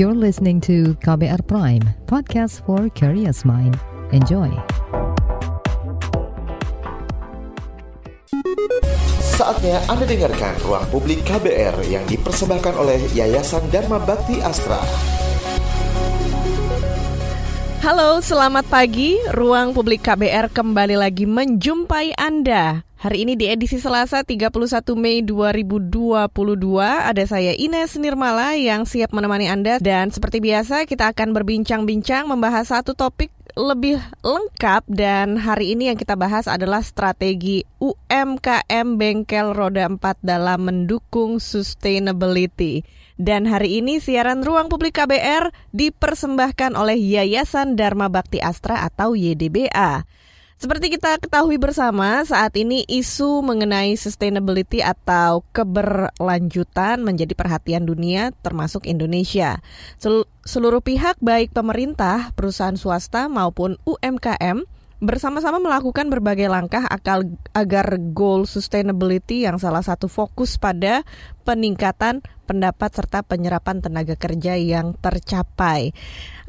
You're listening to KBR Prime, podcast for curious mind. Enjoy. Saatnya Anda dengarkan Ruang Publik KBR yang dipersembahkan oleh Yayasan Dharma Bakti Astra. Halo, selamat pagi. Ruang Publik KBR kembali lagi menjumpai Anda. Hari ini di edisi Selasa 31 Mei 2022 ada saya Ines Nirmala yang siap menemani Anda dan seperti biasa kita akan berbincang-bincang membahas satu topik lebih lengkap dan hari ini yang kita bahas adalah strategi UMKM Bengkel Roda 4 dalam mendukung sustainability. Dan hari ini siaran Ruang Publik KBR dipersembahkan oleh Yayasan Dharma Bakti Astra atau YDBA. Seperti kita ketahui bersama, saat ini isu mengenai sustainability atau keberlanjutan menjadi perhatian dunia termasuk Indonesia. Seluruh pihak baik pemerintah, perusahaan swasta maupun UMKM bersama-sama melakukan berbagai langkah akal agar goal sustainability yang salah satu fokus pada peningkatan pendapat serta penyerapan tenaga kerja yang tercapai.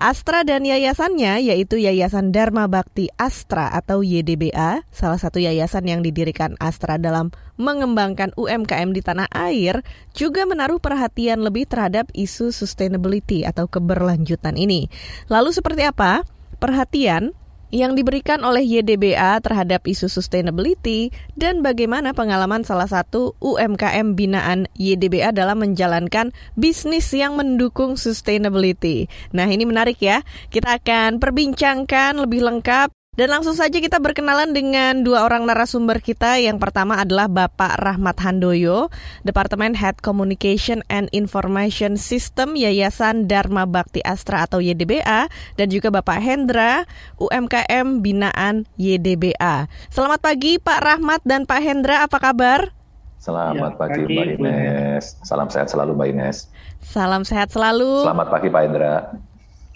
Astra dan yayasannya yaitu Yayasan Dharma Bakti Astra atau YDBA, salah satu yayasan yang didirikan Astra dalam mengembangkan UMKM di tanah air, juga menaruh perhatian lebih terhadap isu sustainability atau keberlanjutan ini. Lalu seperti apa? Perhatian yang diberikan oleh YDBA terhadap isu sustainability dan bagaimana pengalaman salah satu UMKM binaan YDBA dalam menjalankan bisnis yang mendukung sustainability. Nah, ini menarik ya. Kita akan perbincangkan lebih lengkap dan langsung saja kita berkenalan dengan dua orang narasumber kita. Yang pertama adalah Bapak Rahmat Handoyo, Departemen Head Communication and Information System Yayasan Dharma Bakti Astra atau YDBA, dan juga Bapak Hendra, UMKM Binaan YDBA. Selamat pagi Pak Rahmat dan Pak Hendra, apa kabar? Selamat ya, pagi, pagi Mbak Ines. Salam sehat selalu Mbak Ines. Salam sehat selalu. Selamat pagi Pak Hendra.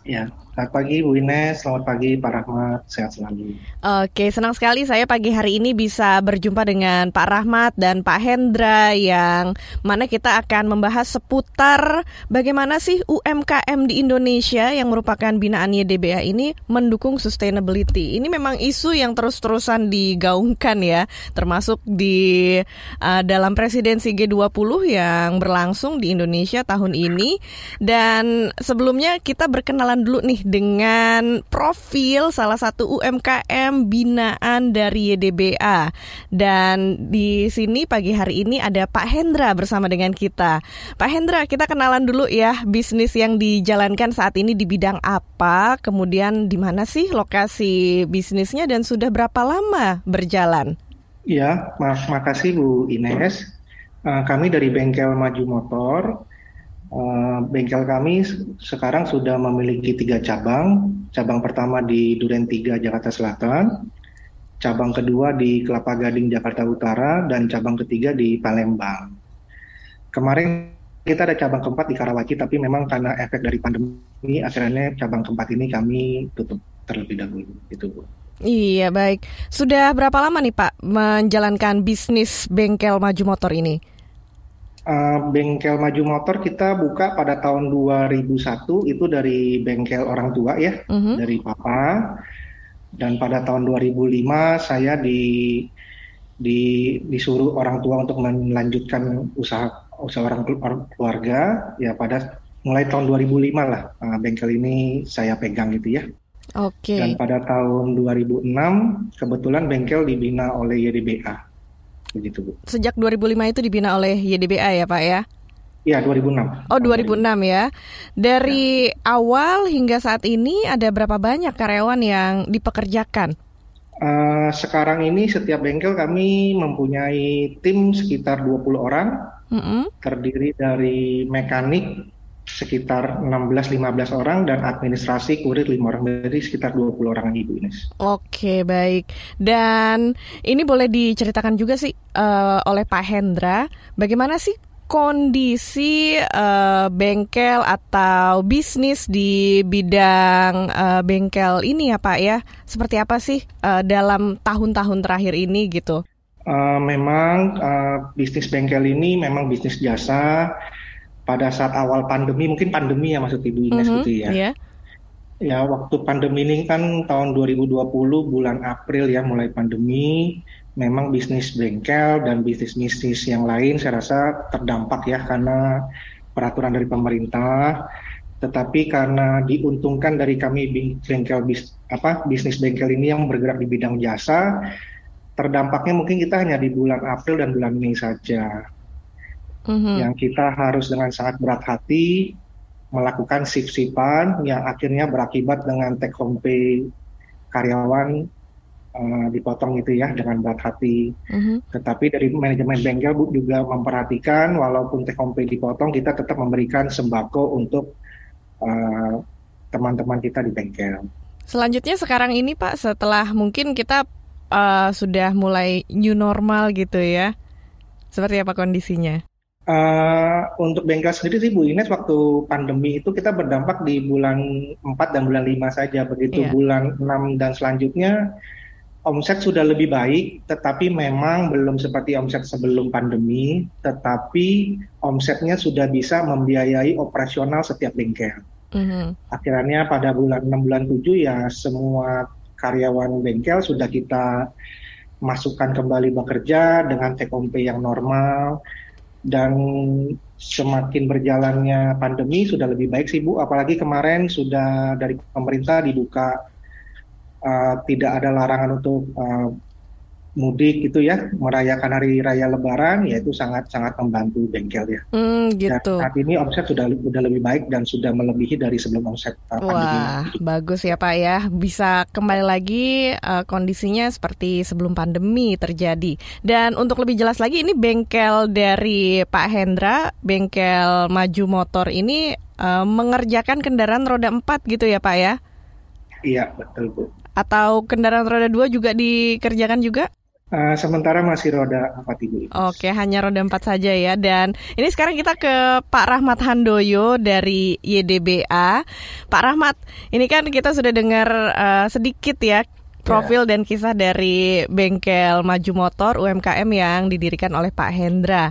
Ya, Selamat pagi Bu Ines, selamat pagi Pak Rahmat, sehat selalu. Oke, senang sekali saya pagi hari ini bisa berjumpa dengan Pak Rahmat dan Pak Hendra yang mana kita akan membahas seputar bagaimana sih UMKM di Indonesia yang merupakan binaan YDBA ini mendukung sustainability. Ini memang isu yang terus-terusan digaungkan ya, termasuk di uh, dalam presidensi G20 yang berlangsung di Indonesia tahun ini. Dan sebelumnya kita berkenalan dulu nih dengan profil salah satu UMKM binaan dari YDBA. Dan di sini pagi hari ini ada Pak Hendra bersama dengan kita. Pak Hendra, kita kenalan dulu ya bisnis yang dijalankan saat ini di bidang apa, kemudian di mana sih lokasi bisnisnya dan sudah berapa lama berjalan? Ya, mak makasih Bu Ines. Uh, kami dari Bengkel Maju Motor Eh, bengkel kami sekarang sudah memiliki tiga cabang. Cabang pertama di Duren 3 Jakarta Selatan, cabang kedua di Kelapa Gading Jakarta Utara, dan cabang ketiga di Palembang. Kemarin kita ada cabang keempat di Karawaci, tapi memang karena efek dari pandemi, akhirnya cabang keempat ini kami tutup terlebih dahulu. Itu. Iya baik. Sudah berapa lama nih Pak menjalankan bisnis bengkel maju motor ini? Uh, bengkel maju motor kita buka pada tahun 2001 itu dari bengkel orang tua ya, uh -huh. dari papa. Dan pada tahun 2005 saya di di disuruh orang tua untuk melanjutkan usaha usaha orang keluarga ya pada mulai tahun 2005 lah uh, bengkel ini saya pegang gitu ya. Oke. Okay. Dan pada tahun 2006 kebetulan bengkel dibina oleh YDBA begitu Bu. Sejak 2005 itu dibina oleh YDBA ya Pak ya? Iya 2006. Oh 2006 ya. Dari ya. awal hingga saat ini ada berapa banyak karyawan yang dipekerjakan? Uh, sekarang ini setiap bengkel kami mempunyai tim sekitar 20 orang, mm -hmm. terdiri dari mekanik, sekitar 16-15 orang dan administrasi kurir 5 orang jadi sekitar 20 orang Ibu Ines. Oke baik dan ini boleh diceritakan juga sih uh, oleh Pak Hendra bagaimana sih kondisi uh, bengkel atau bisnis di bidang uh, bengkel ini ya Pak ya seperti apa sih uh, dalam tahun-tahun terakhir ini gitu? Uh, memang uh, bisnis bengkel ini memang bisnis jasa pada saat awal pandemi, mungkin pandemi ya maksud Ibu Ines Mhm, gitu ya. iya. Ya, waktu pandemi ini kan tahun 2020 bulan April ya mulai pandemi, memang bisnis bengkel dan bisnis-bisnis yang lain saya rasa terdampak ya karena peraturan dari pemerintah. Tetapi karena diuntungkan dari kami bengkel bis, apa bisnis bengkel ini yang bergerak di bidang jasa, terdampaknya mungkin kita hanya di bulan April dan bulan Mei saja Mhm. yang kita harus dengan sangat berat hati melakukan shift-shiftan yang akhirnya berakibat dengan take home pay karyawan eh, dipotong gitu ya dengan berat hati. Mhm. Tetapi dari manajemen bengkel Bu juga memperhatikan walaupun take home pay dipotong kita tetap memberikan sembako untuk eh, teman-teman kita di bengkel. Selanjutnya sekarang ini Pak, setelah mungkin kita eh, sudah mulai new normal gitu ya. Seperti apa kondisinya? Eh, untuk bengkel sendiri sih Bu Ines waktu pandemi itu kita berdampak di bulan 4 dan bulan 5 saja. Begitu Iya. bulan 6 dan selanjutnya omset sudah lebih baik, tetapi memang belum seperti omset sebelum pandemi, tetapi omsetnya sudah bisa membiayai operasional setiap bengkel. Mhm. Akhirnya pada bulan 6 bulan 7 ya semua karyawan bengkel sudah kita masukkan kembali bekerja dengan take home pay yang normal dan semakin berjalannya pandemi sudah lebih baik sih Bu. Apalagi kemarin sudah dari pemerintah dibuka uh, tidak ada larangan untuk uh, mudik gitu ya merayakan hari raya lebaran yaitu sangat sangat membantu bengkel ya Hmm, dan gitu. saat ini omset sudah sudah lebih baik dan sudah melebihi dari sebelum omset uh, pandemi. Wah, bagus ya Pak ya. Bisa kembali lagi eh, kondisinya seperti sebelum pandemi terjadi. Dan untuk lebih jelas lagi, ini bengkel dari Pak Hendra, bengkel maju motor ini eh, mengerjakan kendaraan roda 4 gitu ya Pak ya? Iya betul Bu. Atau kendaraan roda 2 juga dikerjakan juga? Uh, sementara masih roda empat ibu. Oke, hanya roda 4 saja ya. Dan ini sekarang kita ke Pak Rahmat Handoyo dari YDBA. Pak Rahmat, ini kan kita sudah dengar eh, sedikit ya profil dan kisah dari bengkel maju motor UMKM yang didirikan oleh Pak Hendra.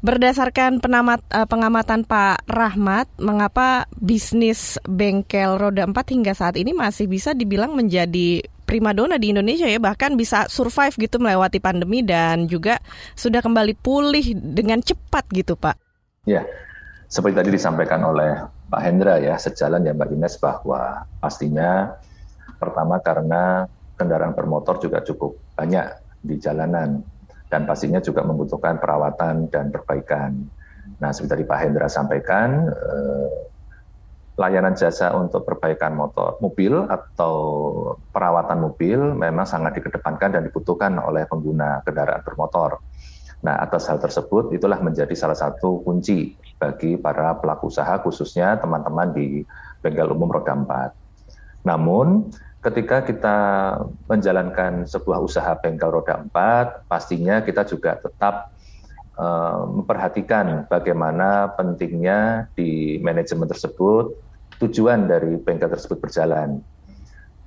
Berdasarkan penamat, eh, pengamatan Pak Rahmat, mengapa bisnis bengkel roda 4 hingga saat ini masih bisa dibilang menjadi primadona di Indonesia ya, bahkan bisa survive gitu melewati pandemi dan juga sudah kembali pulih dengan cepat gitu Pak. Ya, seperti tadi disampaikan oleh Pak Hendra ya, sejalan ya Mbak Ines bahwa pastinya pertama karena kendaraan bermotor juga cukup banyak di jalanan dan pastinya juga membutuhkan perawatan dan perbaikan. Nah, seperti tadi Pak Hendra sampaikan, eh, layanan jasa untuk perbaikan motor mobil atau perawatan mobil memang sangat dikedepankan dan dibutuhkan oleh pengguna kendaraan bermotor. Nah, atas hal tersebut itulah menjadi salah satu kunci bagi para pelaku usaha khususnya teman-teman di bengkel umum roda 4. Namun, ketika kita menjalankan sebuah usaha bengkel roda 4, pastinya kita juga tetap uh, memperhatikan bagaimana pentingnya di manajemen tersebut tujuan dari bengkel tersebut berjalan.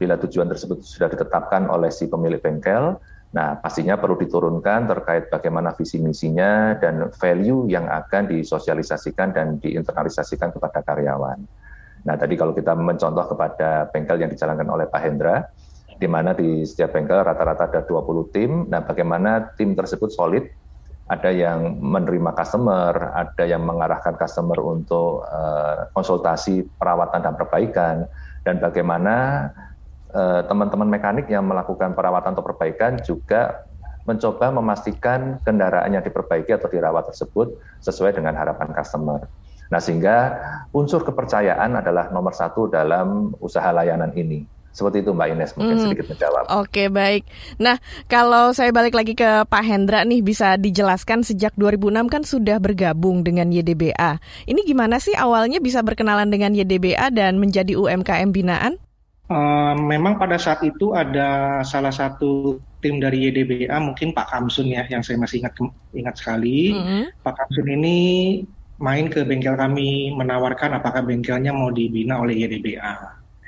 Bila tujuan tersebut sudah ditetapkan oleh si pemilik bengkel, nah pastinya perlu diturunkan terkait bagaimana visi misinya dan value yang akan disosialisasikan dan diinternalisasikan kepada karyawan. Nah, tadi kalau kita mencontoh kepada bengkel yang dijalankan oleh Pak Hendra, di mana di setiap bengkel rata-rata ada 20 tim, nah bagaimana tim tersebut solid, ada yang menerima customer, ada yang mengarahkan customer untuk uh, konsultasi perawatan dan perbaikan, dan bagaimana teman-teman uh, mekanik yang melakukan perawatan atau perbaikan juga mencoba memastikan kendaraan yang diperbaiki atau dirawat tersebut sesuai dengan harapan customer. Nah, sehingga unsur kepercayaan adalah nomor satu dalam usaha layanan ini. Seperti itu Mbak Ines, mungkin Hmm. sedikit menjawab. Oke, baik. Nah, kalau saya balik lagi ke Pak Hendra nih, bisa dijelaskan sejak 2006 kan sudah bergabung dengan YDBA. Ini gimana sih awalnya bisa berkenalan dengan YDBA dan menjadi UMKM binaan? Uh, memang pada saat itu ada salah satu tim dari YDBA, mungkin Pak Kamsun ya, yang saya masih ingat ingat sekali. Mm-hmm. Pak Kamsun ini main ke bengkel kami menawarkan apakah bengkelnya mau dibina oleh YDBA.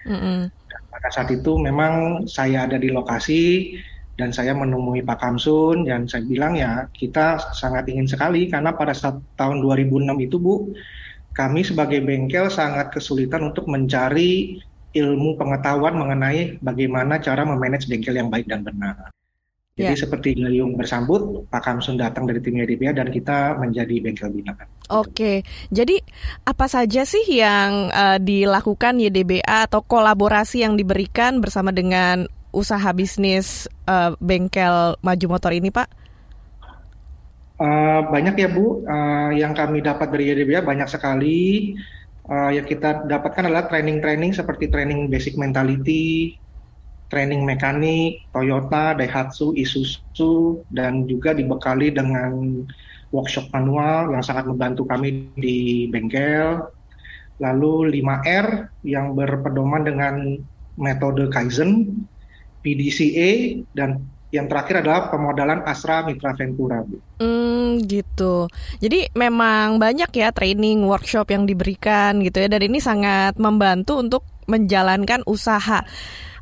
Mm-hmm. Dan pada saat itu memang saya ada di lokasi dan saya menemui Pak Kamsun dan saya bilang ya kita sangat ingin sekali karena pada saat tahun 2006 itu Bu kami sebagai bengkel sangat kesulitan untuk mencari ilmu pengetahuan mengenai bagaimana cara memanage bengkel yang baik dan benar. Jadi yeah. seperti Gayung bersambut, Pak Kamsun datang dari tim YDBA dan kita menjadi bengkel binaan. Oke, jadi apa saja sih yang uh, dilakukan YDBA atau kolaborasi yang diberikan bersama dengan usaha bisnis uh, bengkel maju motor ini, Pak? Uh, banyak ya Bu, uh, yang kami dapat dari YDBA banyak sekali. Uh, yang kita dapatkan adalah training-training seperti training basic mentality, training mekanik, Toyota, Daihatsu, Isuzu, dan juga dibekali dengan workshop manual yang sangat membantu kami di bengkel. Lalu 5R yang berpedoman dengan metode Kaizen, PDCA, dan yang terakhir adalah pemodalan Astra Mitra Ventura. Hmm, gitu. Jadi memang banyak ya training, workshop yang diberikan gitu ya, dan ini sangat membantu untuk menjalankan usaha.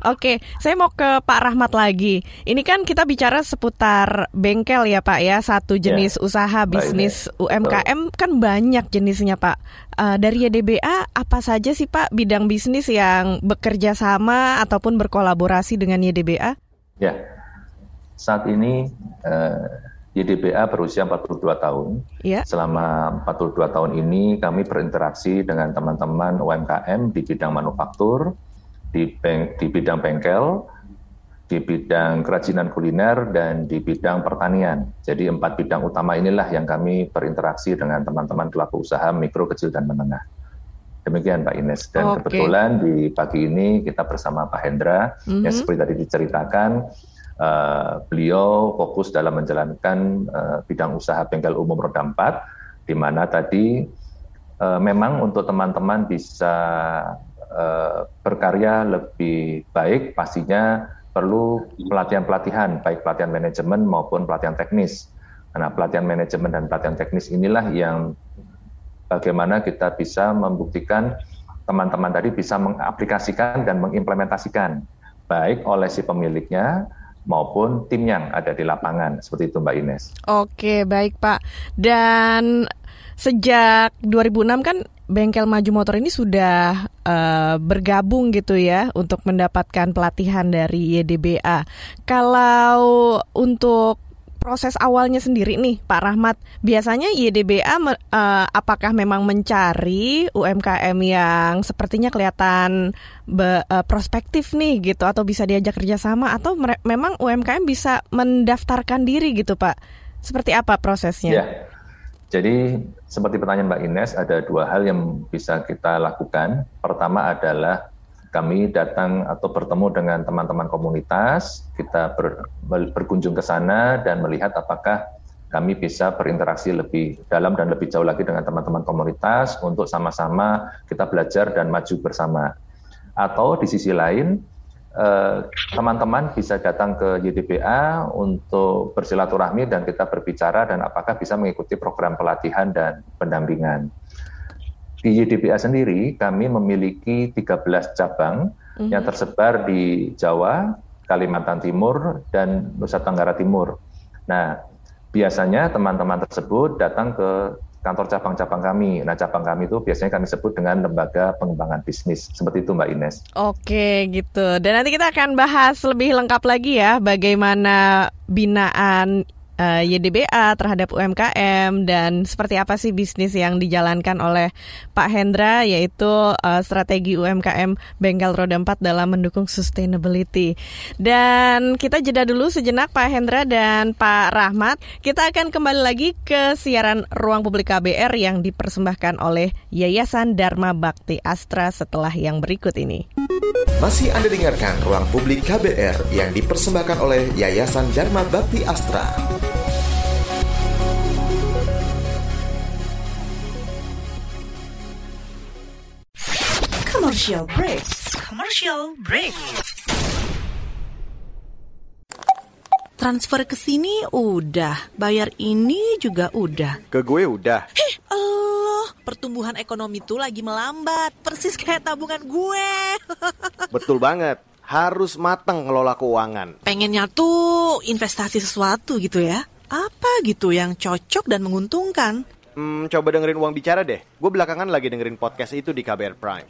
Oke, saya mau ke Pak Rahmat lagi. Ini kan kita bicara seputar bengkel ya Pak ya, satu ya. jenis ya. usaha bisnis UMKM kan banyak jenisnya Pak. Uh, dari YDBA apa saja sih Pak bidang bisnis yang bekerja sama ataupun berkolaborasi dengan YDBA? Ya, saat ini uh, eh, YDBA berusia 42 tahun. Ya. Selama 42 tahun ini kami berinteraksi dengan teman-teman UMKM di bidang manufaktur, di, beng, di bidang bengkel, di bidang kerajinan kuliner, dan di bidang pertanian. Jadi empat bidang utama inilah yang kami berinteraksi dengan teman-teman pelaku usaha mikro, kecil, dan menengah. Demikian Pak Ines. Dan okay. kebetulan di pagi ini kita bersama Pak Hendra, mm-hmm. yang seperti tadi diceritakan, uh, beliau fokus dalam menjalankan uh, bidang usaha bengkel umum roda 4, di mana tadi uh, memang untuk teman-teman bisa Eh, berkarya lebih baik, pastinya perlu pelatihan-pelatihan, baik pelatihan manajemen maupun pelatihan teknis. Nah, pelatihan manajemen dan pelatihan teknis inilah yang bagaimana kita bisa membuktikan teman-teman tadi bisa mengaplikasikan dan mengimplementasikan, baik oleh si pemiliknya maupun tim yang ada di lapangan. Seperti itu Mbak Ines. Oke, baik Pak. Dan sejak 2006 kan bengkel maju motor ini sudah uh, bergabung gitu ya untuk mendapatkan pelatihan dari YDBA. Kalau untuk proses awalnya sendiri nih Pak Rahmat, biasanya YDBA uh, eh, apakah memang mencari UMKM yang sepertinya kelihatan be, uh, prospektif nih gitu atau bisa diajak kerjasama atau memang UMKM bisa mendaftarkan diri gitu Pak? Seperti apa prosesnya? Ya. Jadi seperti pertanyaan Mbak Ines, ada dua hal yang bisa kita lakukan. Pertama adalah kami datang atau bertemu dengan teman-teman komunitas, kita ber, berkunjung ke sana dan melihat apakah kami bisa berinteraksi lebih dalam dan lebih jauh lagi dengan teman-teman komunitas untuk sama-sama kita belajar dan maju bersama. Atau di sisi lain, Eh, teman-teman bisa datang ke YDBA untuk bersilaturahmi dan kita berbicara dan apakah bisa mengikuti program pelatihan dan pendampingan. Di YDBA sendiri kami memiliki 13 cabang mm-hmm. yang tersebar di Jawa, Kalimantan Timur, dan Nusa Tenggara Timur. Nah, biasanya teman-teman tersebut datang ke kantor cabang-cabang kami. Nah, cabang kami itu biasanya kami sebut dengan lembaga pengembangan bisnis. Seperti itu Mbak Ines. Oke, gitu. Dan nanti kita akan bahas lebih lengkap lagi ya bagaimana binaan uh, eh, YDBA terhadap UMKM dan seperti apa sih bisnis yang dijalankan oleh Pak Hendra yaitu uh, strategi UMKM Bengkel Roda 4 dalam mendukung sustainability. Dan kita jeda dulu sejenak Pak Hendra dan Pak Rahmat. Kita akan kembali lagi ke siaran Ruang Publik KBR yang dipersembahkan oleh Yayasan Dharma Bakti Astra setelah yang berikut ini. Masih Anda dengarkan Ruang Publik KBR yang dipersembahkan oleh Yayasan Dharma Bakti Astra. Commercial break. Commercial break. Transfer ke sini udah, bayar ini juga udah. Ke gue udah. Heh, Allah, pertumbuhan ekonomi tuh lagi melambat, persis kayak tabungan gue. Betul banget harus matang ngelola keuangan. Pengennya tuh investasi sesuatu gitu ya. Apa gitu yang cocok dan menguntungkan? Hmm, coba dengerin uang bicara deh. Gue belakangan lagi dengerin podcast itu di KBR Prime.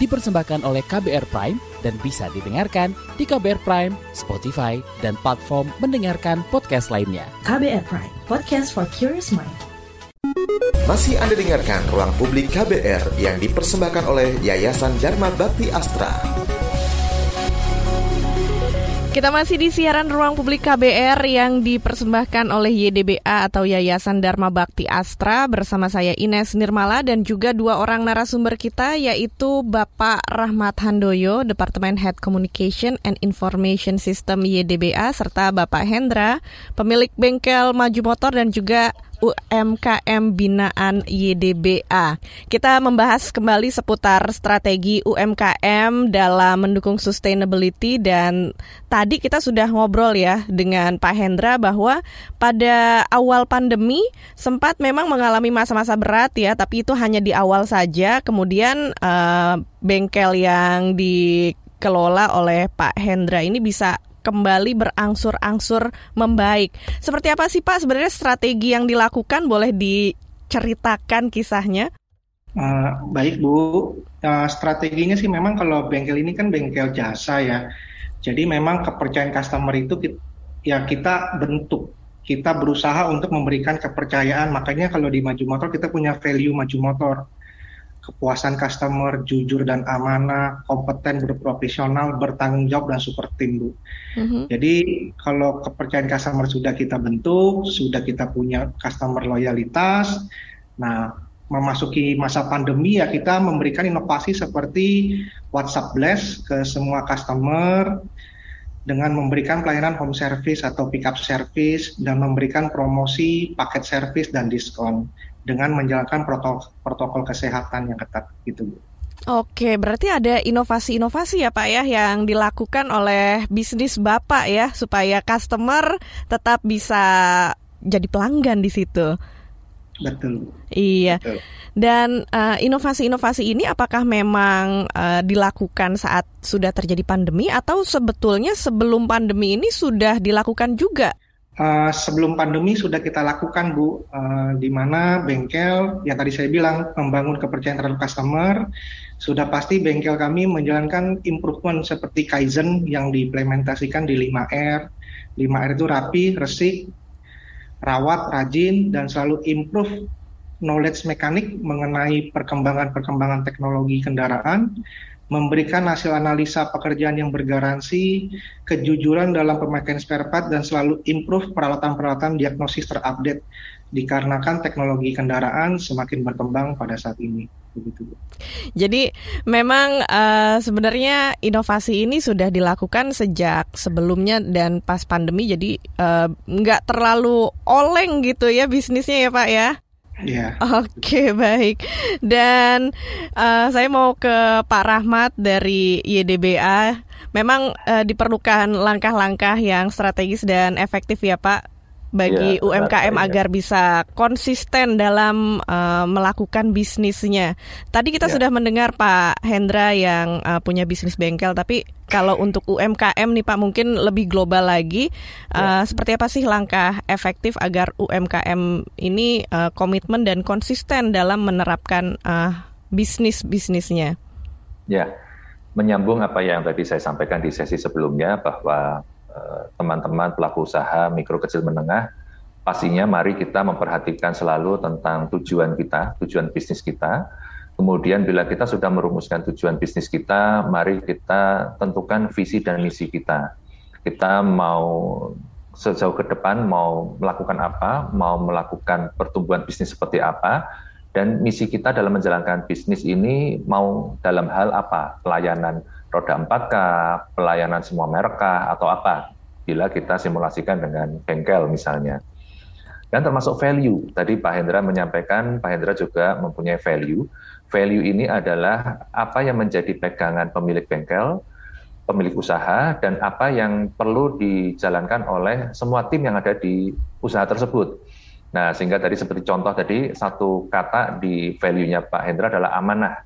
Dipersembahkan oleh KBR Prime dan bisa didengarkan di KBR Prime, Spotify, dan platform mendengarkan podcast lainnya. KBR Prime, podcast for curious mind. Masih Anda dengarkan Ruang Publik KBR yang dipersembahkan oleh Yayasan Dharma Bakti Astra. Kita masih di siaran Ruang Publik KBR yang dipersembahkan oleh YDBA atau Yayasan Dharma Bakti Astra bersama saya Ines Nirmala dan juga dua orang narasumber kita yaitu Bapak Rahmat Handoyo, Departemen Head Communication and Information System YDBA serta Bapak Hendra, pemilik bengkel maju motor dan juga UMKM binaan YDBA. Kita membahas kembali seputar strategi UMKM dalam mendukung sustainability dan tadi kita sudah ngobrol ya dengan Pak Hendra bahwa pada awal pandemi sempat memang mengalami masa-masa berat ya, tapi itu hanya di awal saja. Kemudian uh, bengkel yang dikelola oleh Pak Hendra ini bisa kembali berangsur-angsur membaik. Seperti apa sih Pak sebenarnya strategi yang dilakukan boleh diceritakan kisahnya? Uh, baik Bu, uh, strateginya sih memang kalau bengkel ini kan bengkel jasa ya. Jadi memang kepercayaan customer itu kita, ya kita bentuk, kita berusaha untuk memberikan kepercayaan. Makanya kalau di Maju Motor kita punya value Maju Motor kepuasan customer, jujur dan amanah, kompeten, berprofesional, bertanggung jawab dan super tim, Bu. Mm-hmm. Jadi kalau kepercayaan customer sudah kita bentuk, sudah kita punya customer loyalitas, nah memasuki masa pandemi ya kita memberikan inovasi seperti WhatsApp Blast ke semua customer dengan memberikan pelayanan home service atau pickup service dan memberikan promosi paket service dan diskon dengan menjalankan protokol, protokol kesehatan yang ketat gitu Bu. Oke, berarti ada inovasi-inovasi ya Pak ya yang dilakukan oleh bisnis Bapak ya supaya customer tetap bisa jadi pelanggan di situ. Betul. Iya. Betul. Dan uh, inovasi-inovasi ini apakah memang uh, dilakukan saat sudah terjadi pandemi atau sebetulnya sebelum pandemi ini sudah dilakukan juga? Uh, sebelum pandemi sudah kita lakukan Bu, uh, di mana bengkel yang tadi saya bilang membangun kepercayaan terhadap customer, sudah pasti bengkel kami menjalankan improvement seperti Kaizen yang diimplementasikan di 5R. 5R itu rapi, resik, rawat, rajin, dan selalu improve knowledge mekanik mengenai perkembangan-perkembangan teknologi kendaraan, memberikan hasil analisa pekerjaan yang bergaransi, kejujuran dalam pemakaian spare part, dan selalu improve peralatan-peralatan diagnosis terupdate dikarenakan teknologi kendaraan semakin berkembang pada saat ini. Jadi memang uh, sebenarnya inovasi ini sudah dilakukan sejak sebelumnya dan pas pandemi, jadi uh, nggak terlalu oleng gitu ya bisnisnya ya Pak ya. Yeah. Oke okay, baik. Dan uh, saya mau ke Pak Rahmat dari YDBA. Memang uh, diperlukan langkah-langkah yang strategis dan efektif ya Pak bagi ya, UMKM ya. agar bisa konsisten dalam uh, melakukan bisnisnya. Tadi kita ya. sudah mendengar Pak Hendra yang uh, punya bisnis bengkel, tapi kalau untuk UMKM nih Pak mungkin lebih global lagi. Uh, Seperti apa sih langkah efektif agar UMKM ini uh, komitmen dan konsisten dalam menerapkan uh, bisnis bisnisnya? Ya, menyambung apa yang tadi saya sampaikan di sesi sebelumnya bahwa teman-teman pelaku usaha mikro kecil menengah, pastinya mari kita memperhatikan selalu tentang tujuan kita, tujuan bisnis kita. Kemudian bila kita sudah merumuskan tujuan bisnis kita, mari kita tentukan visi dan misi kita. Kita mau sejauh ke depan mau melakukan apa, mau melakukan pertumbuhan bisnis seperti apa, dan misi kita dalam menjalankan bisnis ini mau dalam hal apa, pelayanan roda 4K, pelayanan semua merek atau apa, bila kita simulasikan dengan bengkel misalnya. dan termasuk value. Tadi Pak Hendra menyampaikan, Pak Hendra juga mempunyai value. Value ini adalah apa yang menjadi pegangan pemilik bengkel, pemilik usaha, dan apa yang perlu dijalankan oleh semua tim yang ada di usaha tersebut. Nah, sehingga tadi seperti contoh tadi, satu kata di value-nya Pak Hendra adalah amanah.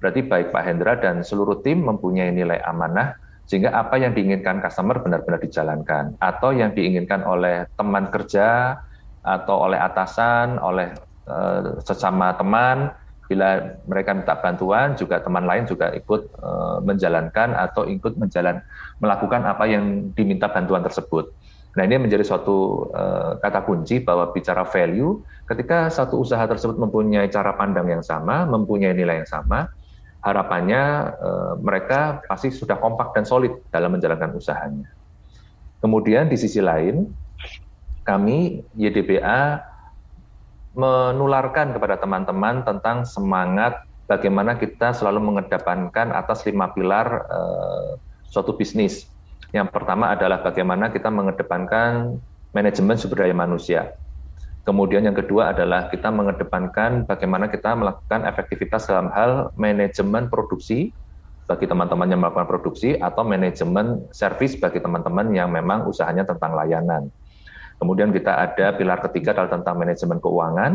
Berarti baik Pak Hendra dan seluruh tim mempunyai nilai amanah, sehingga apa yang diinginkan customer benar-benar dijalankan. Atau yang diinginkan oleh teman kerja, atau oleh atasan, oleh uh, sesama teman, bila mereka minta bantuan, juga teman lain juga ikut uh, menjalankan atau ikut menjalan melakukan apa yang diminta bantuan tersebut. Nah ini menjadi suatu uh, kata kunci bahwa bicara value, ketika satu usaha tersebut mempunyai cara pandang yang sama, mempunyai nilai yang sama, harapannya uh, mereka pasti sudah kompak dan solid dalam menjalankan usahanya. Kemudian di sisi lain, kami YDBA menularkan kepada teman-teman tentang semangat bagaimana kita selalu mengedepankan atas lima pilar uh, suatu bisnis. Yang pertama adalah bagaimana kita mengedepankan manajemen sumber daya manusia. Kemudian yang kedua adalah kita mengedepankan bagaimana kita melakukan efektivitas dalam hal manajemen produksi bagi teman-teman yang melakukan produksi atau manajemen servis bagi teman-teman yang memang usahanya tentang layanan. Kemudian kita ada pilar ketiga adalah tentang manajemen keuangan.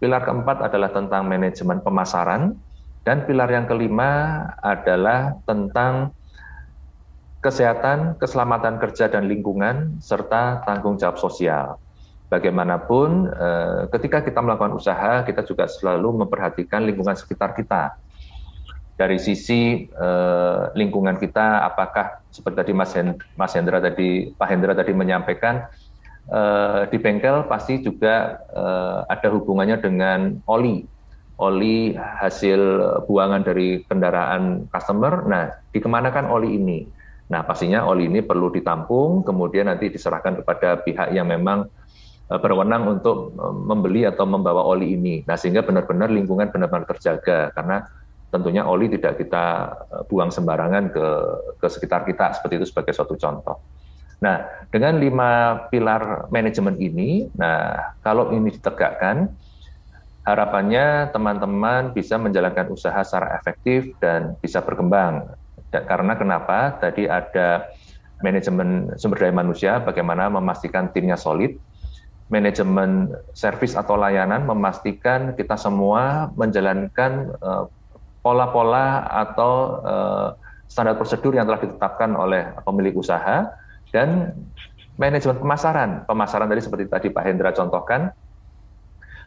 Pilar keempat adalah tentang manajemen pemasaran. Dan pilar yang kelima adalah tentang kesehatan, keselamatan kerja dan lingkungan, serta tanggung jawab sosial. Bagaimanapun, eh, ketika kita melakukan usaha, kita juga selalu memperhatikan lingkungan sekitar kita. Dari sisi eh, lingkungan kita, apakah seperti tadi Mas Hendra tadi, Pak Hendra tadi menyampaikan, uh, di bengkel pasti juga ada hubungannya dengan oli oli hasil buangan dari kendaraan customer. Nah, dikemanakan oli ini? Nah, pastinya oli ini perlu ditampung, kemudian nanti diserahkan kepada pihak yang memang berwenang untuk membeli atau membawa oli ini. Nah, sehingga benar-benar lingkungan benar-benar terjaga karena tentunya oli tidak kita buang sembarangan ke ke sekitar kita seperti itu sebagai suatu contoh. Nah, dengan lima pilar manajemen ini, nah kalau ini ditegakkan, harapannya teman-teman bisa menjalankan usaha secara efektif dan bisa berkembang. Dan karena kenapa? Tadi ada manajemen sumber daya manusia, bagaimana memastikan timnya solid, manajemen servis atau layanan memastikan kita semua menjalankan uh, pola-pola atau uh, standar prosedur yang telah ditetapkan oleh pemilik usaha dan manajemen pemasaran. Pemasaran tadi seperti tadi Pak Hendra contohkan,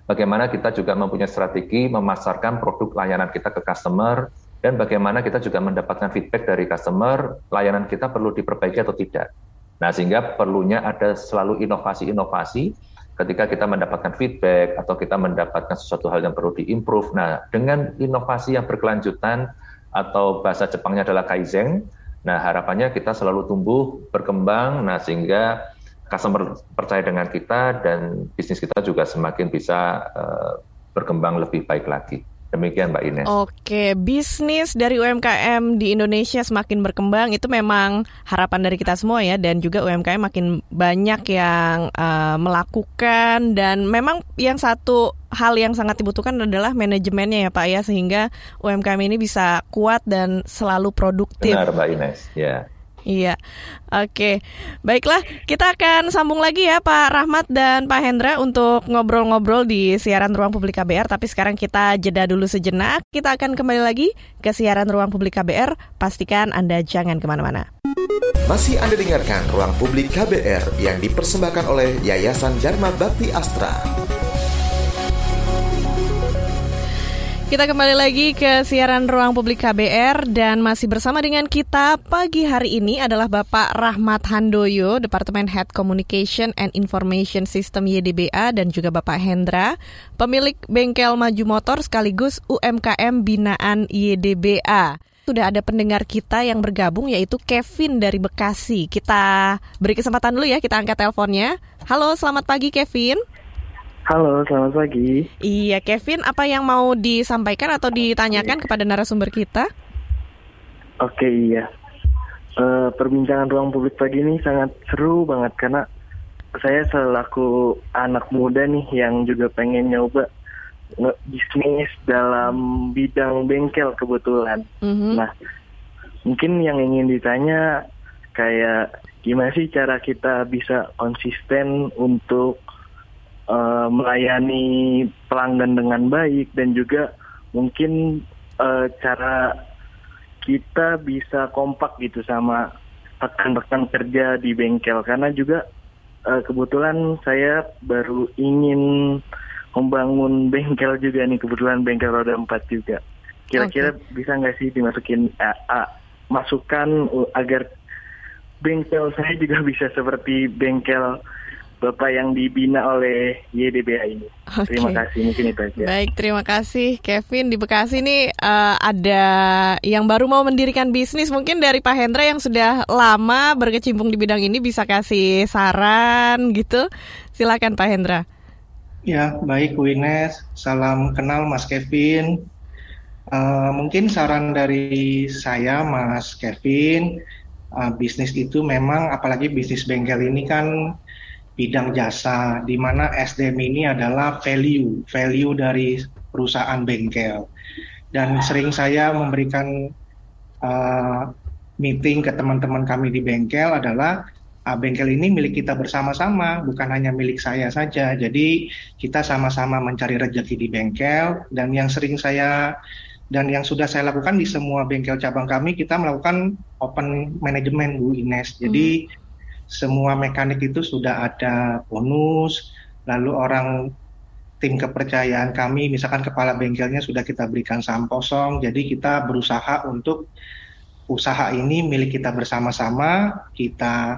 bagaimana kita juga mempunyai strategi memasarkan produk layanan kita ke customer, dan bagaimana kita juga mendapatkan feedback dari customer, layanan kita perlu diperbaiki atau tidak. Nah, sehingga perlunya ada selalu inovasi-inovasi ketika kita mendapatkan feedback atau kita mendapatkan sesuatu hal yang perlu diimprove. Nah, dengan inovasi yang berkelanjutan atau bahasa Jepangnya adalah kaizen, Nah, harapannya kita selalu tumbuh, berkembang, nah sehingga customer percaya dengan kita dan bisnis kita juga semakin bisa uh, berkembang lebih baik lagi. Demikian Mbak Ines. Oke, bisnis dari UMKM di Indonesia semakin berkembang itu memang harapan dari kita semua ya dan juga UMKM makin banyak yang uh, melakukan dan memang yang satu hal yang sangat dibutuhkan adalah manajemennya ya Pak ya sehingga UMKM ini bisa kuat dan selalu produktif. Benar Mbak Ines, ya. Iya, oke. Baiklah, kita akan sambung lagi ya Pak Rahmat dan Pak Hendra untuk ngobrol-ngobrol di siaran Ruang Publik KBR. Tapi sekarang kita jeda dulu sejenak. Kita akan kembali lagi ke siaran Ruang Publik KBR. Pastikan Anda jangan ke mana-mana. Masih Anda dengarkan Ruang Publik KBR yang dipersembahkan oleh Yayasan Dharma Bakti Astra. Kita kembali lagi ke siaran Ruang Publik KBR dan masih bersama dengan kita pagi hari ini adalah Bapak Rahmat Handoyo, Departemen Head Communication and Information System YDBA dan juga Bapak Hendra, pemilik bengkel maju motor sekaligus UMKM binaan YDBA sudah ada pendengar kita yang bergabung yaitu Kevin dari Bekasi. Kita beri kesempatan dulu ya, kita angkat teleponnya. Halo, selamat pagi Kevin. Halo, selamat pagi. Iya, Kevin, apa yang mau disampaikan atau ditanyakan kepada narasumber kita? Oke, iya. Uh, perbincangan ruang publik pagi ini sangat seru banget karena saya selaku anak muda nih yang juga pengen nyoba bisnis dalam bidang bengkel kebetulan. Mhm. Nah, mungkin yang ingin ditanya kayak gimana sih cara kita bisa konsisten untuk eh, melayani pelanggan dengan baik dan juga mungkin eh, cara kita bisa kompak gitu sama rekan-rekan kerja di bengkel karena juga eh, kebetulan saya baru ingin membangun bengkel juga nih kebetulan bengkel roda empat juga. Kira-kira bisa nggak sih dimasukin eh, eh, masukan uh, agar bengkel saya juga bisa seperti bengkel Bapak yang dibina oleh YDBA ini. Oke. Terima kasih, mungkin itu aja. Baik, terima kasih Kevin. Di Bekasi nih eh, ada yang baru mau mendirikan bisnis. Mungkin dari Pak Hendra yang sudah lama berkecimpung di bidang ini bisa kasih saran gitu. Silakan Pak Hendra. Ya, baik Bu Ines. Salam kenal Mas Kevin. Eh, mungkin saran dari saya, Mas Kevin, eh, bisnis itu memang, apalagi bisnis bengkel ini kan bidang jasa, di mana SDM ini adalah value, value dari perusahaan bengkel. Dan sering saya memberikan eh, meeting ke teman-teman kami di bengkel adalah ah, bengkel ini milik kita bersama-sama, bukan hanya milik saya saja. Jadi kita sama-sama mencari rezeki di bengkel dan yang sering saya dan yang sudah saya lakukan di semua bengkel cabang kami kita melakukan open management Bu Ines. Jadi semua mekanik itu sudah ada bonus, lalu orang tim kepercayaan kami, misalkan kepala bengkelnya sudah kita berikan saham kosong, jadi kita berusaha untuk usaha ini milik kita bersama-sama, kita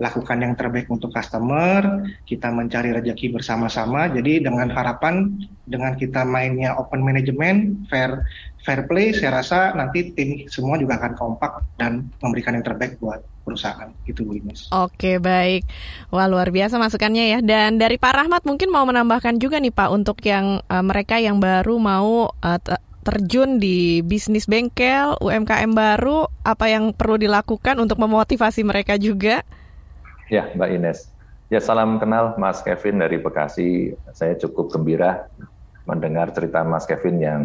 lakukan yang terbaik untuk customer, kita mencari rezeki bersama-sama. Jadi dengan harapan dengan kita mainnya open management, fair fair play, saya rasa nanti tim semua juga akan kompak dan memberikan yang terbaik buat perusahaan. Gitu Bu Ines. Oke, baik. Wah, luar biasa masukannya ya. Dan dari Pak Rahmat mungkin mau menambahkan juga nih Pak untuk yang eh, mereka yang baru mau te- terjun di bisnis bengkel, UMKM baru, apa yang perlu dilakukan untuk memotivasi mereka juga? Ya, Mbak Ines. Ya, salam kenal Mas Kevin dari Bekasi. Saya cukup gembira mendengar cerita Mas Kevin yang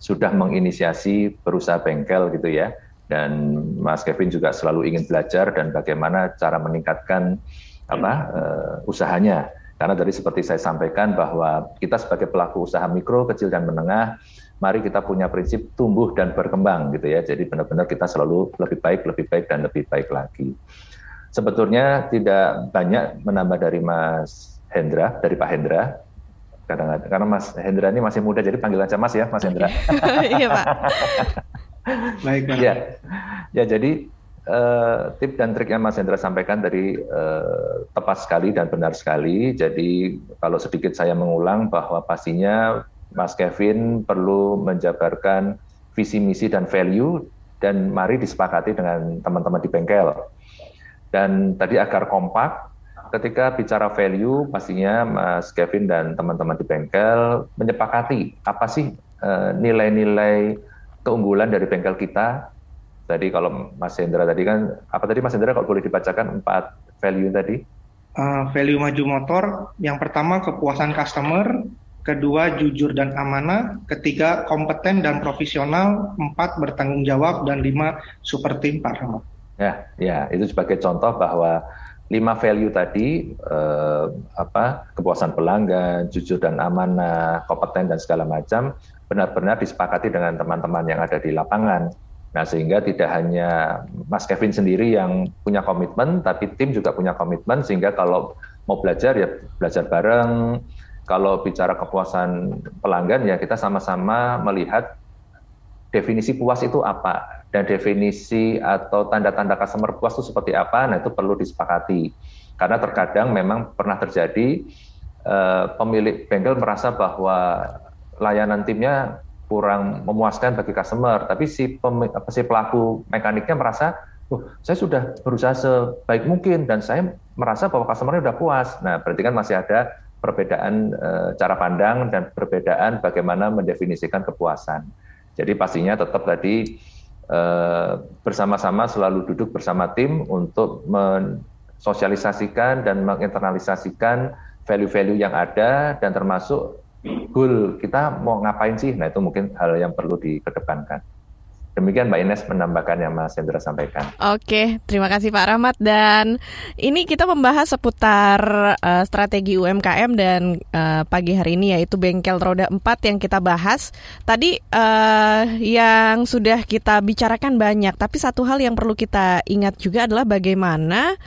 sudah menginisiasi berusaha bengkel gitu ya. Dan Mas Kevin juga selalu ingin belajar dan bagaimana cara meningkatkan apa eh, usahanya. Karena tadi seperti saya sampaikan bahwa kita sebagai pelaku usaha mikro, kecil dan menengah, mari kita punya prinsip tumbuh dan berkembang gitu ya. Jadi benar-benar kita selalu lebih baik, lebih baik dan lebih baik lagi sebetulnya tidak banyak menambah dari Mas Hendra, dari Pak Hendra. Kadang-kadang karena Mas Hendra ini masih muda, jadi panggil aja Mas ya, Mas Hendra. Iya Pak. Baik, ya, ya jadi eh, tip dan trik yang Mas Hendra sampaikan tadi eh, tepat sekali dan benar sekali. Jadi kalau sedikit saya mengulang bahwa pastinya Mas Kevin perlu menjabarkan visi misi dan value dan mari disepakati dengan teman-teman di bengkel. Dan tadi agar kompak, ketika bicara value, pastinya Mas Kevin dan teman-teman di bengkel menyepakati apa sih eh, nilai-nilai keunggulan dari bengkel kita. Tadi kalau Mas Hendra tadi kan, apa tadi Mas Hendra kalau boleh dibacakan empat value tadi? Uh, value maju motor, yang pertama kepuasan customer, kedua jujur dan amanah, ketiga kompeten dan profesional, empat bertanggung jawab, dan lima super team Pak Rahmat. Ya, ya itu sebagai contoh bahwa lima value tadi eh, apa kepuasan pelanggan, jujur dan amanah, kompeten dan segala macam benar-benar disepakati dengan teman-teman yang ada di lapangan. Nah sehingga tidak hanya Mas Kevin sendiri yang punya komitmen, tapi tim juga punya komitmen sehingga kalau mau belajar ya belajar bareng. Kalau bicara kepuasan pelanggan ya kita sama-sama melihat definisi puas itu apa dan definisi atau tanda-tanda customer puas itu seperti apa, nah itu perlu disepakati. Karena terkadang memang pernah terjadi eh, pemilik bengkel merasa bahwa layanan timnya kurang memuaskan bagi customer, tapi si, apa, si pelaku mekaniknya merasa, oh, saya sudah berusaha sebaik mungkin dan saya merasa bahwa customernya sudah puas. Nah, berarti kan masih ada perbedaan eh, cara pandang dan perbedaan bagaimana mendefinisikan kepuasan. Jadi pastinya tetap tadi eh, bersama-sama selalu duduk bersama tim untuk mensosialisasikan dan menginternalisasikan value-value yang ada dan termasuk goal kita mau ngapain sih? Nah itu mungkin hal yang perlu dikedepankan. Demikian Mbak Ines menambahkan yang Mas Hendra sampaikan. Oke, terima kasih Pak Rahmat dan ini kita membahas seputar uh, strategi UMKM dan uh, pagi hari ini yaitu bengkel roda 4 yang kita bahas. Tadi uh, yang sudah kita bicarakan banyak, tapi satu hal yang perlu kita ingat juga adalah bagaimana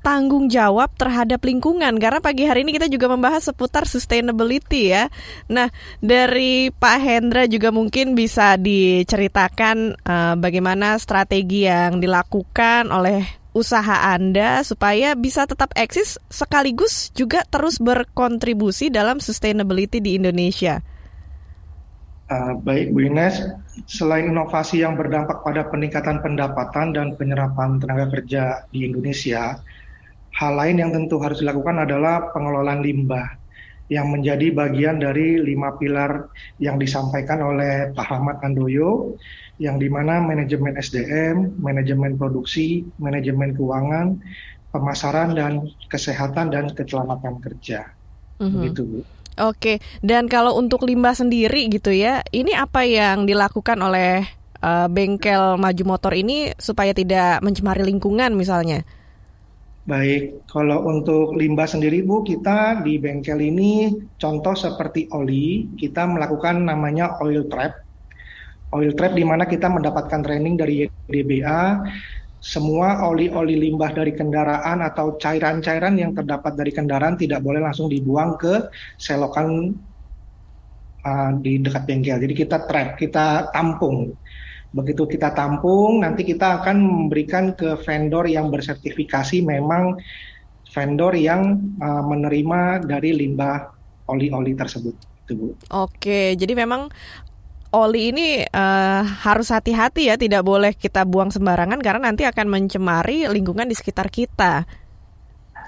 tanggung jawab terhadap lingkungan karena pagi hari ini kita juga membahas seputar sustainability ya. Nah, dari Pak Hendra juga mungkin bisa diceritakan uh, bagaimana strategi yang dilakukan oleh usaha Anda supaya bisa tetap eksis sekaligus juga terus berkontribusi dalam sustainability di Indonesia. Uh, baik Bu Ines, selain inovasi yang berdampak pada peningkatan pendapatan dan penyerapan tenaga kerja di Indonesia, Hal lain yang tentu harus dilakukan adalah pengelolaan limbah yang menjadi bagian dari lima pilar yang disampaikan oleh Pak Ahmad Andoyo, yang di mana manajemen SDM, manajemen produksi, manajemen keuangan, pemasaran dan kesehatan dan keselamatan kerja. Mm-hmm. Gitu, Bu. Oke, dan kalau untuk limbah sendiri gitu ya, ini apa yang dilakukan oleh uh, bengkel maju motor ini supaya tidak mencemari lingkungan misalnya? Baik, kalau untuk limbah sendiri Bu, kita di bengkel ini contoh seperti oli, kita melakukan namanya oil trap. Oil trap di mana kita mendapatkan training dari YDBA, semua oli-oli limbah dari kendaraan atau cairan-cairan yang terdapat dari kendaraan tidak boleh langsung dibuang ke selokan uh, di dekat bengkel. Jadi kita trap, kita tampung. Begitu kita tampung, nanti kita akan memberikan ke vendor yang bersertifikasi memang vendor yang uh, menerima dari limbah oli-oli tersebut. Itu, Bu. Oke, jadi memang oli ini uh, harus hati-hati ya, tidak boleh kita buang sembarangan karena nanti akan mencemari lingkungan di sekitar kita.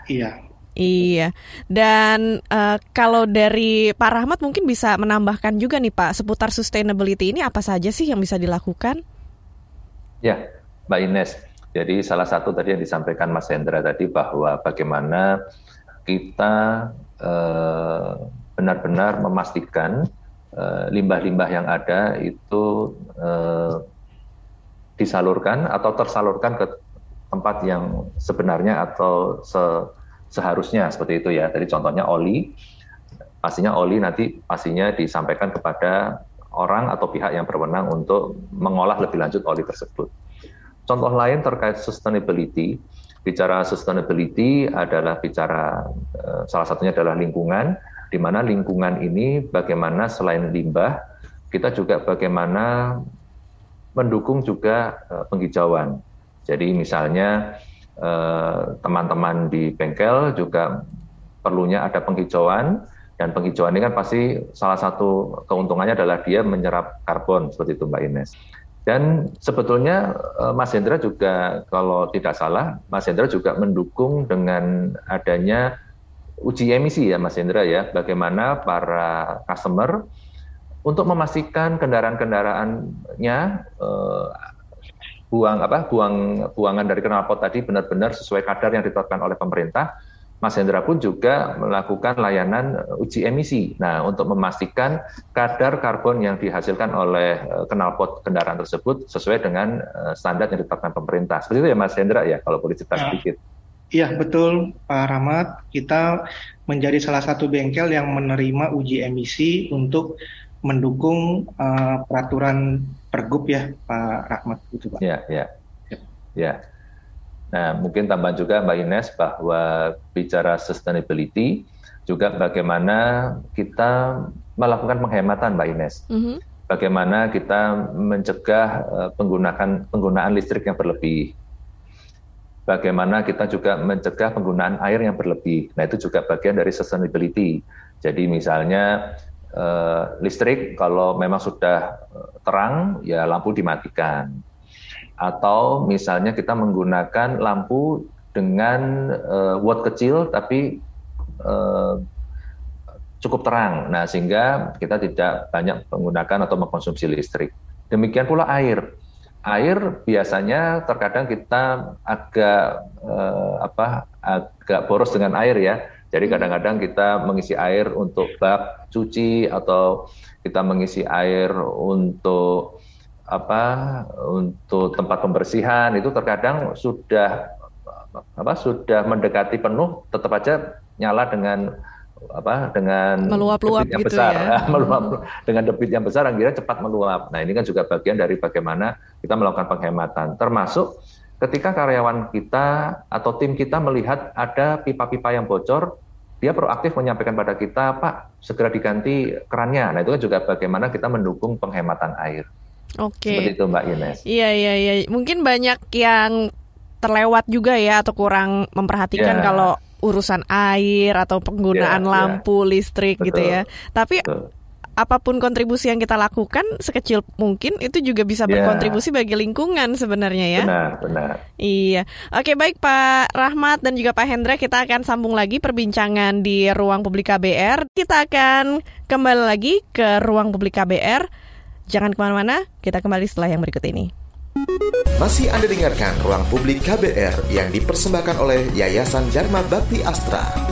Iya. Iya, dan uh, kalau dari Pak Rahmat mungkin bisa menambahkan juga nih Pak seputar sustainability ini apa saja sih yang bisa dilakukan? Ya, Mbak Ines. Jadi salah satu tadi yang disampaikan Mas Hendra tadi bahwa bagaimana kita eh, benar-benar memastikan limbah limbah-limbah yang ada itu uh, disalurkan atau tersalurkan ke tempat yang sebenarnya atau se seharusnya seperti itu ya. Tadi contohnya oli, pastinya oli nanti pastinya disampaikan kepada orang atau pihak yang berwenang untuk mengolah lebih lanjut oli tersebut. Contoh lain terkait sustainability, bicara sustainability adalah bicara eh, salah satunya adalah lingkungan, di mana lingkungan ini bagaimana selain limbah, kita juga bagaimana mendukung juga eh, penghijauan. Jadi misalnya teman-teman di bengkel juga perlunya ada penghijauan dan penghijauan ini kan pasti salah satu keuntungannya adalah dia menyerap karbon seperti itu Mbak Ines. Dan sebetulnya eh, Mas Hendra juga kalau tidak salah Mas Hendra juga mendukung dengan adanya uji emisi ya Mas Hendra ya bagaimana para customer untuk memastikan kendaraan-kendaraannya eh, buang apa buang buangan dari knalpot tadi benar-benar sesuai kadar yang ditetapkan oleh pemerintah. Mas Hendra pun juga melakukan layanan uh, uji emisi. Nah, untuk memastikan kadar karbon yang dihasilkan oleh uh, knalpot kendaraan tersebut sesuai dengan uh, standar yang ditetapkan pemerintah. Seperti itu ya Mas Hendra ya, kalau boleh cerita ya. sedikit. Iya, betul Pak Rahmat. Kita menjadi salah satu bengkel yang menerima uji emisi untuk mendukung uh, peraturan pergub ya Pak Rahmat itu Pak. Ya, ya. Ya. ya. Nah, mungkin tambahan juga Mbak Ines bahwa bicara sustainability juga bagaimana kita melakukan penghematan Mbak Ines. Mm -hmm. Bagaimana kita mencegah uh, penggunaan penggunaan listrik yang berlebih. Bagaimana kita juga mencegah penggunaan air yang berlebih. Nah, itu juga bagian dari sustainability. Jadi misalnya uh, listrik kalau memang sudah eh, terang ya lampu dimatikan. Atau misalnya kita menggunakan lampu dengan uh, watt kecil tapi uh, cukup terang. Nah sehingga kita tidak banyak menggunakan atau mengkonsumsi listrik. Demikian pula air. Air biasanya terkadang kita agak eh, apa agak boros dengan air ya. Jadi hmm. kadang-kadang kita mengisi air untuk bak cuci atau kita mengisi air untuk apa untuk tempat pembersihan itu terkadang sudah apa sudah mendekati penuh tetap aja nyala dengan apa dengan meluap-luap yang gitu besar, ya. meluap dengan debit yang besar akhirnya cepat meluap. Nah ini kan juga bagian dari bagaimana kita melakukan penghematan, termasuk ketika karyawan kita atau tim kita melihat ada pipa-pipa yang bocor, dia proaktif menyampaikan pada kita, Pak segera diganti kerannya. Nah itu kan juga bagaimana kita mendukung penghematan air. Oke. Seperti itu Mbak Ines. Iya iya iya. Mungkin banyak yang terlewat juga ya atau kurang memperhatikan yeah. kalau urusan air atau penggunaan yeah, lampu, yeah. listrik Betul. gitu ya. Tapi Betul. Apa pun kontribusi yang kita lakukan sekecil mungkin itu juga bisa yeah. berkontribusi bagi lingkungan sebenarnya ya. Benar, benar. Iya. Oke, baik Pak Rahmat dan juga Pak Hendra, kita akan sambung lagi perbincangan di ruang publik KBR. Kita akan kembali lagi ke ruang publik KBR. Jangan ke mana-mana, kita kembali setelah yang berikut ini. Masih Anda dengarkan Ruang Publik KBR yang dipersembahkan oleh Yayasan Dharma Bakti Astra.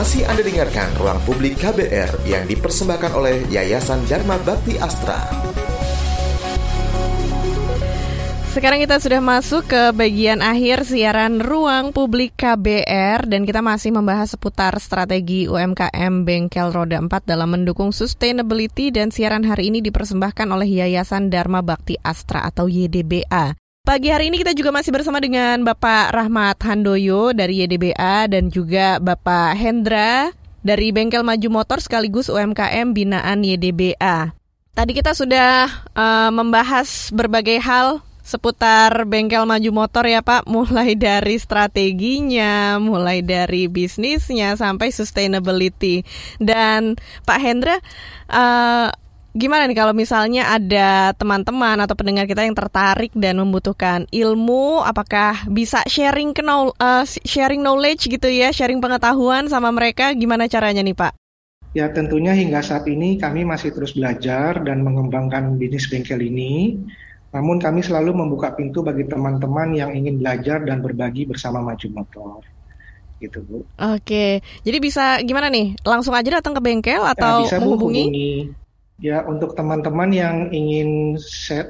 Masih Anda dengarkan Ruang Publik KBR yang dipersembahkan oleh Yayasan Dharma Bakti Astra. Sekarang kita sudah masuk ke bagian akhir siaran Ruang Publik KBR dan kita masih membahas seputar strategi UMKM Bengkel Roda 4 dalam mendukung sustainability dan siaran hari ini dipersembahkan oleh Yayasan Dharma Bakti Astra atau YDBA. Pagi hari ini kita juga masih bersama dengan Bapak Rahmat Handoyo dari YDBA dan juga Bapak Hendra dari Bengkel Maju Motor sekaligus UMKM binaan YDBA. Tadi kita sudah uh, membahas berbagai hal seputar bengkel maju motor ya Pak, mulai dari strateginya, mulai dari bisnisnya sampai sustainability. Dan Pak Hendra, uh, gimana nih kalau misalnya ada teman-teman atau pendengar kita yang tertarik dan membutuhkan ilmu, apakah bisa sharing uh, sharing knowledge gitu ya, sharing pengetahuan sama mereka, gimana caranya nih Pak? Ya tentunya hingga saat ini kami masih terus belajar dan mengembangkan bisnis bengkel ini namun kami selalu membuka pintu bagi teman-teman yang ingin belajar dan berbagi bersama Maju Motor. Gitu, Bu. Oke. Jadi bisa gimana nih? Langsung aja datang ke bengkel ya, atau ya, bisa menghubungi? hubungi Ya, untuk teman-teman yang ingin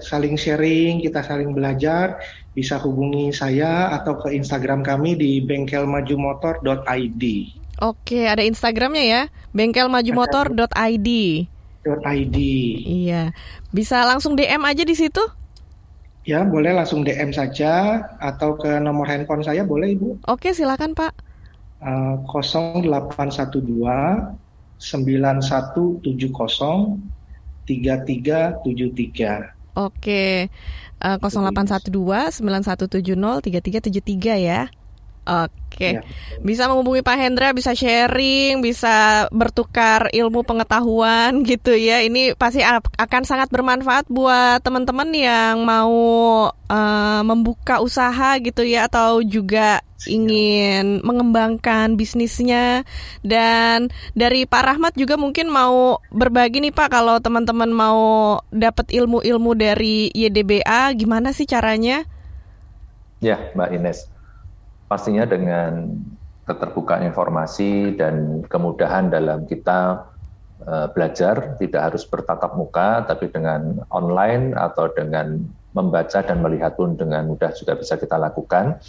saling sharing, kita saling belajar, bisa hubungi saya atau ke Instagram kami di bengkelmajumotor.id. Oke, ada Instagramnya ya, bengkelmajumotor.id. .id. Iya, bisa langsung DM aja di situ. Ya, boleh langsung DM saja atau ke nomor handphone saya boleh Ibu. Oke, silakan Pak. Uh, 0812 9170 3373. Oke. Uh, 0812 9170 3373 ya. Oke, ya. bisa menghubungi Pak Hendra, bisa sharing, bisa bertukar ilmu pengetahuan gitu ya. Ini pasti akan sangat bermanfaat buat teman-teman yang mau uh, membuka usaha gitu ya, atau juga ingin mengembangkan bisnisnya. Dan dari Pak Rahmat juga mungkin mau berbagi nih Pak, kalau teman-teman mau dapat ilmu-ilmu dari YDBA, gimana sih caranya? Ya, Mbak Ines pastinya dengan keterbukaan informasi dan kemudahan dalam kita uh, belajar tidak harus bertatap muka tapi dengan online atau dengan membaca dan melihat pun dengan mudah juga bisa kita lakukan.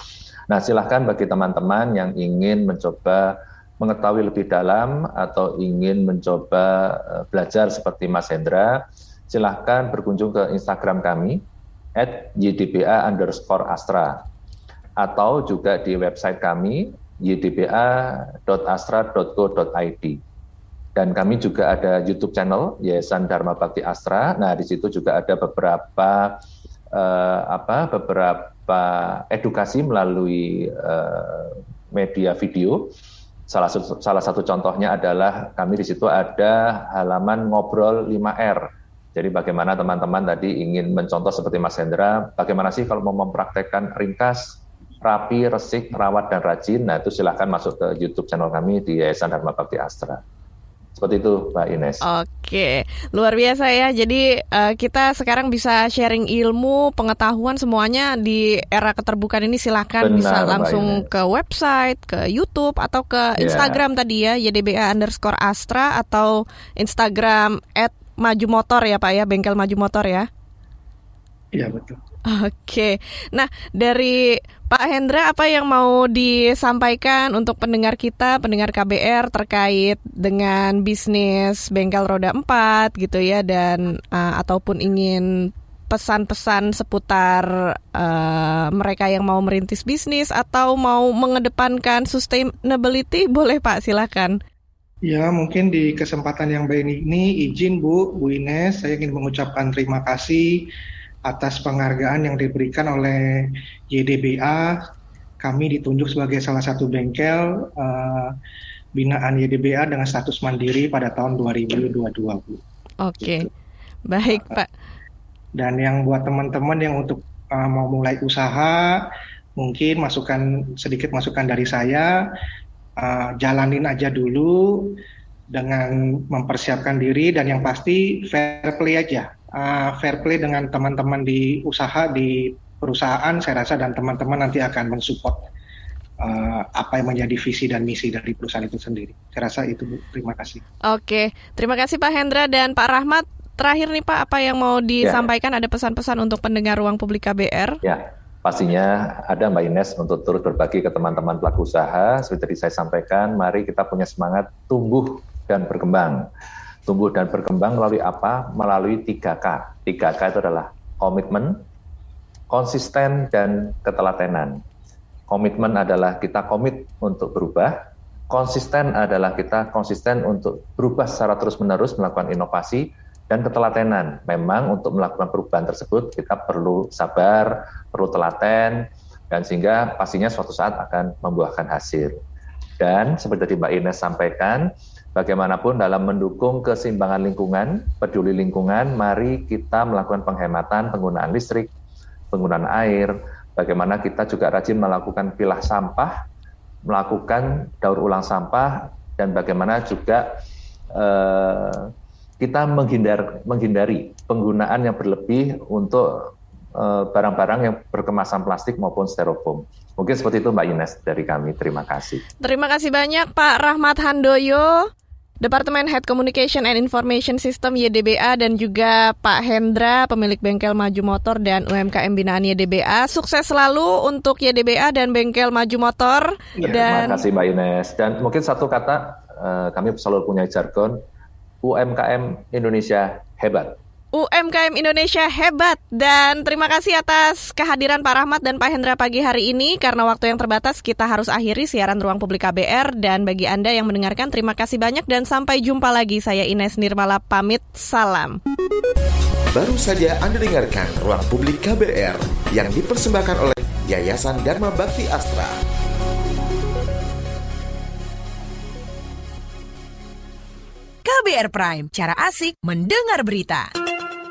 Nah, silahkan bagi teman-teman yang ingin mencoba mengetahui lebih dalam atau ingin mencoba uh, belajar seperti Mas Hendra, silahkan berkunjung ke Instagram kami at underscore astra atau juga di website kami ydba.astra.co.id. Dan kami juga ada YouTube channel Yayasan Dharma Bakti Astra. Nah, di situ juga ada beberapa uh, apa beberapa edukasi melalui uh, media video. Salah satu salah satu contohnya adalah kami di situ ada halaman ngobrol 5R. Jadi bagaimana teman-teman tadi ingin mencontoh seperti Mas Hendra, bagaimana sih kalau mau mempraktekkan ringkas rapi, resik, rawat, dan rajin, nah itu silahkan masuk ke YouTube channel kami di Yayasan Dharma Bakti Astra. Seperti itu, Mbak Ines. Oke, luar biasa ya. Jadi uh, kita sekarang bisa sharing ilmu, pengetahuan semuanya di era keterbukaan ini. Silahkan Benar, bisa langsung ke website, ke YouTube atau ke yeah. Instagram tadi ya, YDBA underscore Astra atau Instagram at Maju Motor ya Pak ya, bengkel Maju Motor ya. Iya betul. Oke, nah dari Pak Hendra apa yang mau disampaikan untuk pendengar kita, pendengar KBR terkait dengan bisnis bengkel roda 4 gitu ya dan uh, ataupun ingin pesan-pesan seputar uh, mereka yang mau merintis bisnis atau mau mengedepankan sustainability boleh Pak silakan. Ya, mungkin di kesempatan yang baik ini izin Bu, Bu Ines, saya ingin mengucapkan terima kasih atas penghargaan yang diberikan oleh YDBA. Kami ditunjuk sebagai salah satu bengkel uh, binaan YDBA dengan status mandiri pada tahun 2022, Bu. Oke, gitu. baik Pak. Dan yang buat teman-teman yang untuk uh, mau mulai usaha, mungkin masukan sedikit masukan dari saya, uh, jalanin aja dulu dengan mempersiapkan diri dan yang pasti fair play aja uh, fair play dengan teman-teman di usaha di perusahaan saya rasa dan teman-teman nanti akan mensupport uh, apa yang menjadi visi dan misi dari perusahaan itu sendiri. Saya rasa itu Bu. Terima kasih. Oke, terima kasih Pak Hendra dan Pak Rahmat. Terakhir nih Pak, apa yang mau disampaikan? Ya. Ada pesan-pesan untuk pendengar ruang publik KBR? Ya, pastinya ada Mbak Ines untuk turut berbagi ke teman-teman pelaku usaha. Seperti tadi saya sampaikan, mari kita punya semangat tumbuh dan berkembang tumbuh dan berkembang melalui apa? Melalui 3K. 3K itu adalah komitmen, konsisten, dan ketelatenan. Komitmen adalah kita komit untuk berubah, konsisten adalah kita konsisten untuk berubah secara terus-menerus melakukan inovasi, dan ketelatenan. Memang untuk melakukan perubahan tersebut kita perlu sabar, perlu telaten, dan sehingga pastinya suatu saat akan membuahkan hasil. Dan seperti tadi Mbak Ines sampaikan, Bagaimanapun dalam mendukung keseimbangan lingkungan, peduli lingkungan, mari kita melakukan penghematan penggunaan listrik, penggunaan air, bagaimana kita juga rajin melakukan pilah sampah, melakukan daur ulang sampah, dan bagaimana juga eh, kita menghindar, menghindari penggunaan yang berlebih untuk eh, barang-barang yang berkemasan plastik maupun styrofoam. Mungkin seperti itu Mbak Ines dari kami. Terima kasih. Terima kasih banyak Pak Rahmat Handoyo. Departemen Head Communication and Information System YDBA dan juga Pak Hendra, pemilik bengkel Maju Motor dan UMKM binaan YDBA. Sukses selalu untuk YDBA dan bengkel Maju Motor. Ya, dan... Terima kasih Mbak Ines. Dan mungkin satu kata, uh, kami selalu punya jargon, UMKM Indonesia hebat. UMKM Indonesia hebat dan terima kasih atas kehadiran Pak Rahmat dan Pak Hendra pagi hari ini karena waktu yang terbatas kita harus akhiri siaran Ruang Publik KBR dan bagi Anda yang mendengarkan terima kasih banyak dan sampai jumpa lagi saya Ines Nirmala pamit salam. Baru saja Anda dengarkan Ruang Publik KBR yang dipersembahkan oleh Yayasan Dharma Bakti Astra. KBR Prime, cara asik mendengar berita.